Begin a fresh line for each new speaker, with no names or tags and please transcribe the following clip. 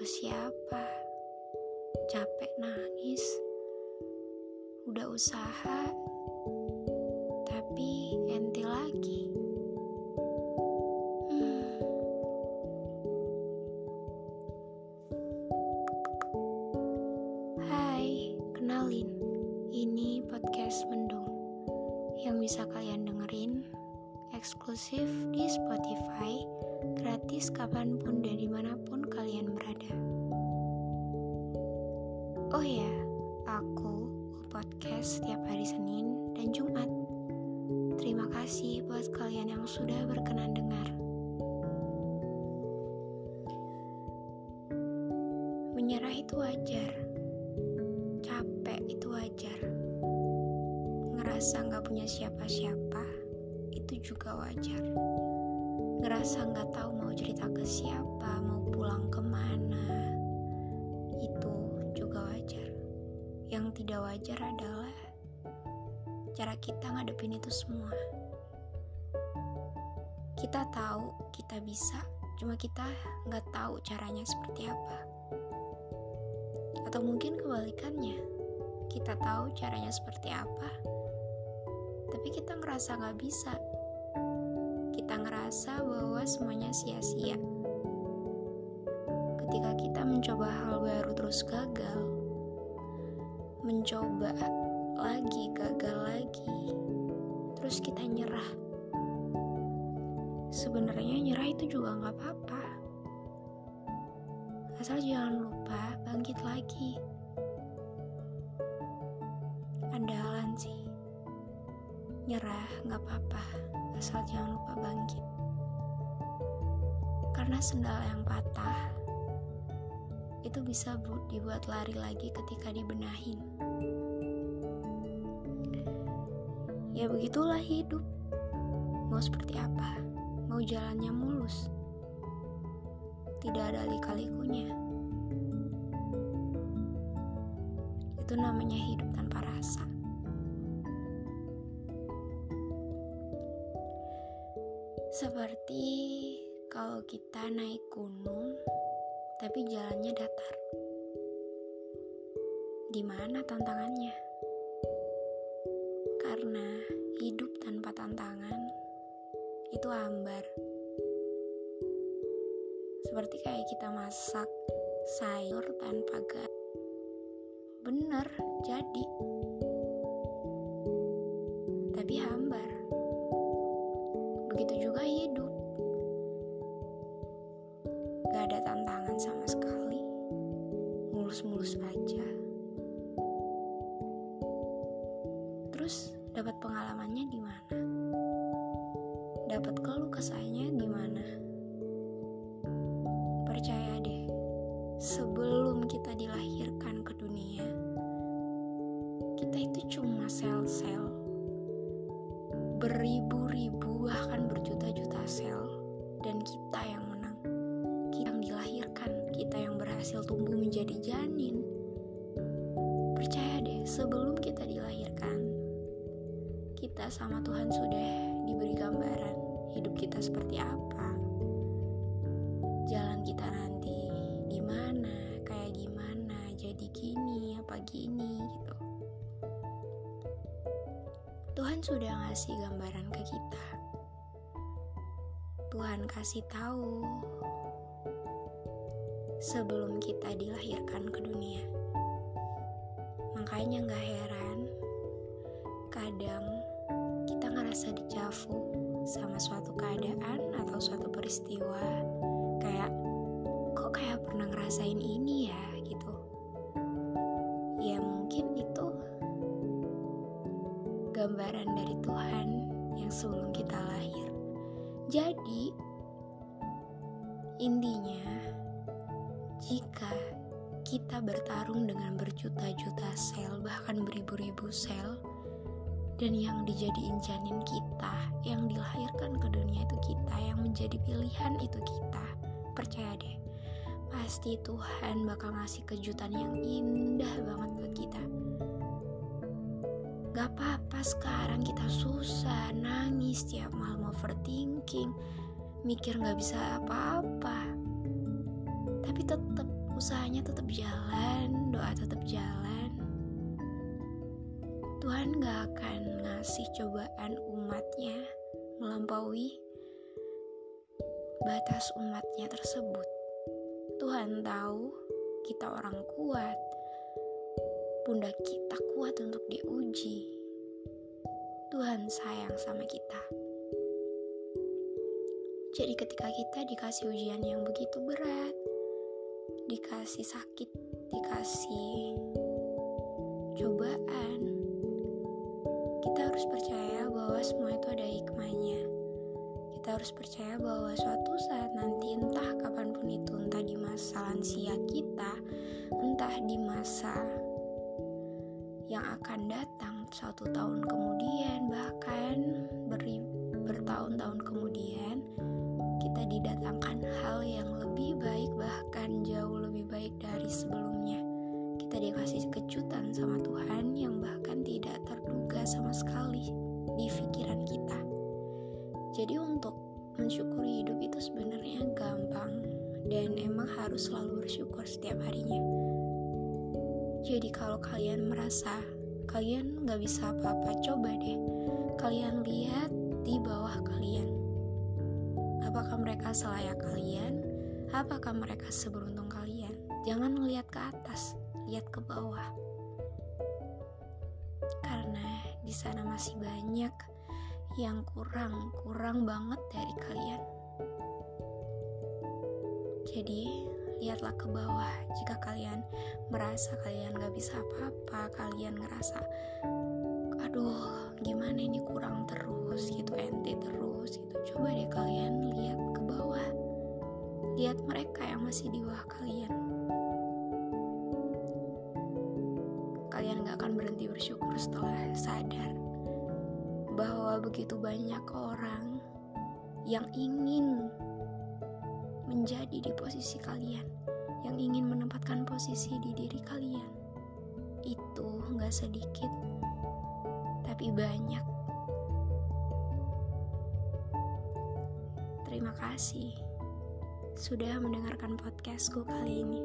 ke siapa? Capek nangis. Udah usaha, tapi enti lagi. Hmm. Podcast Mendung yang bisa kalian dengerin eksklusif di Spotify, gratis kapan pun dan di mana pun kalian. Oh ya, aku podcast setiap hari Senin dan Jumat. Terima kasih buat kalian yang sudah berkenan dengar. Menyerah itu wajar, capek itu wajar, ngerasa nggak punya siapa-siapa itu juga wajar. Ngerasa nggak tahu mau cerita ke siapa, mau pulang Yang tidak wajar adalah cara kita ngadepin itu semua. Kita tahu kita bisa, cuma kita nggak tahu caranya seperti apa. Atau mungkin kebalikannya, kita tahu caranya seperti apa, tapi kita ngerasa nggak bisa. Kita ngerasa bahwa semuanya sia-sia. Ketika kita mencoba hal baru terus gagal, mencoba lagi gagal lagi, terus kita nyerah. Sebenarnya nyerah itu juga nggak apa-apa. Asal jangan lupa bangkit lagi. Andalan sih. Nyerah nggak apa-apa, asal jangan lupa bangkit. Karena sendal yang patah itu bisa dibuat lari lagi ketika dibenahin. Ya begitulah hidup. Mau seperti apa? Mau jalannya mulus? Tidak ada lika-likunya. Itu namanya hidup tanpa rasa. Seperti kalau kita naik gunung tapi jalannya datar. Di mana tantangannya? Karena hidup tanpa tantangan itu hambar. Seperti kayak kita masak sayur tanpa gas. Bener, jadi. Gak ada tantangan sama sekali. Mulus-mulus aja. Terus dapat pengalamannya di mana? Dapat keluh kesahnya di mana? Percaya deh, sebelum kita dilahirkan ke dunia, kita itu cuma sel-sel beribu-ribu bahkan berjuta-juta sel dan kita yang berhasil tumbuh menjadi janin. Percaya deh sebelum kita dilahirkan kita sama Tuhan sudah diberi gambaran hidup kita seperti apa. Jalan kita nanti di mana kayak gimana jadi gini apa gini gitu. Tuhan sudah ngasih gambaran ke kita. Tuhan kasih tahu sebelum kita dilahirkan ke dunia. Makanya gak heran kadang kita ngerasa dicafu sama suatu keadaan atau suatu peristiwa kayak kok kayak pernah ngerasain ini ya gitu. Ya mungkin itu gambaran dari Tuhan yang sebelum kita lahir. Jadi, intinya, jika kita bertarung dengan berjuta-juta sel, bahkan beribu-ribu sel, dan yang dijadiin janin kita, yang dilahirkan ke dunia itu kita, yang menjadi pilihan itu kita, percaya deh, pasti Tuhan bakal ngasih kejutan yang indah banget buat kita Gak apa-apa sekarang kita susah, nangis tiap malam overthinking, mikir gak bisa apa-apa. Tapi tetap usahanya tetap jalan, doa tetap jalan. Tuhan gak akan ngasih cobaan umatnya melampaui batas umatnya tersebut. Tuhan tahu kita orang kuat, pundak kita kuat untuk diuji. Tuhan sayang sama kita. Jadi ketika kita dikasih ujian yang begitu berat, dikasih sakit, dikasih cobaan, kita harus percaya bahwa semua itu ada hikmahnya. Kita harus percaya bahwa suatu saat nanti entah kapan pun itu, entah di masa lansia kita, entah di masa yang akan datang satu tahun kemudian, bahkan beri, bertahun-tahun kemudian, kita didatangkan hal yang lebih baik, bahkan jauh lebih baik dari sebelumnya. Kita dikasih kejutan sama Tuhan yang bahkan tidak terduga sama sekali di pikiran kita. Jadi untuk mensyukuri hidup itu sebenarnya gampang dan emang harus selalu bersyukur setiap harinya. Jadi kalau kalian merasa kalian gak bisa apa-apa, coba deh kalian lihat di bawah kalian. Apakah mereka selayak kalian? Apakah mereka seberuntung kalian? Jangan lihat ke atas, lihat ke bawah. Karena di sana masih banyak yang kurang, kurang banget dari kalian. Jadi, lihatlah ke bawah jika kalian merasa kalian gak bisa apa-apa kalian ngerasa aduh gimana ini kurang masih di bawah kalian kalian gak akan berhenti bersyukur setelah sadar bahwa begitu banyak orang yang ingin menjadi di posisi kalian, yang ingin menempatkan posisi di diri kalian. Itu nggak sedikit, tapi banyak. Terima kasih sudah mendengarkan podcastku kali ini.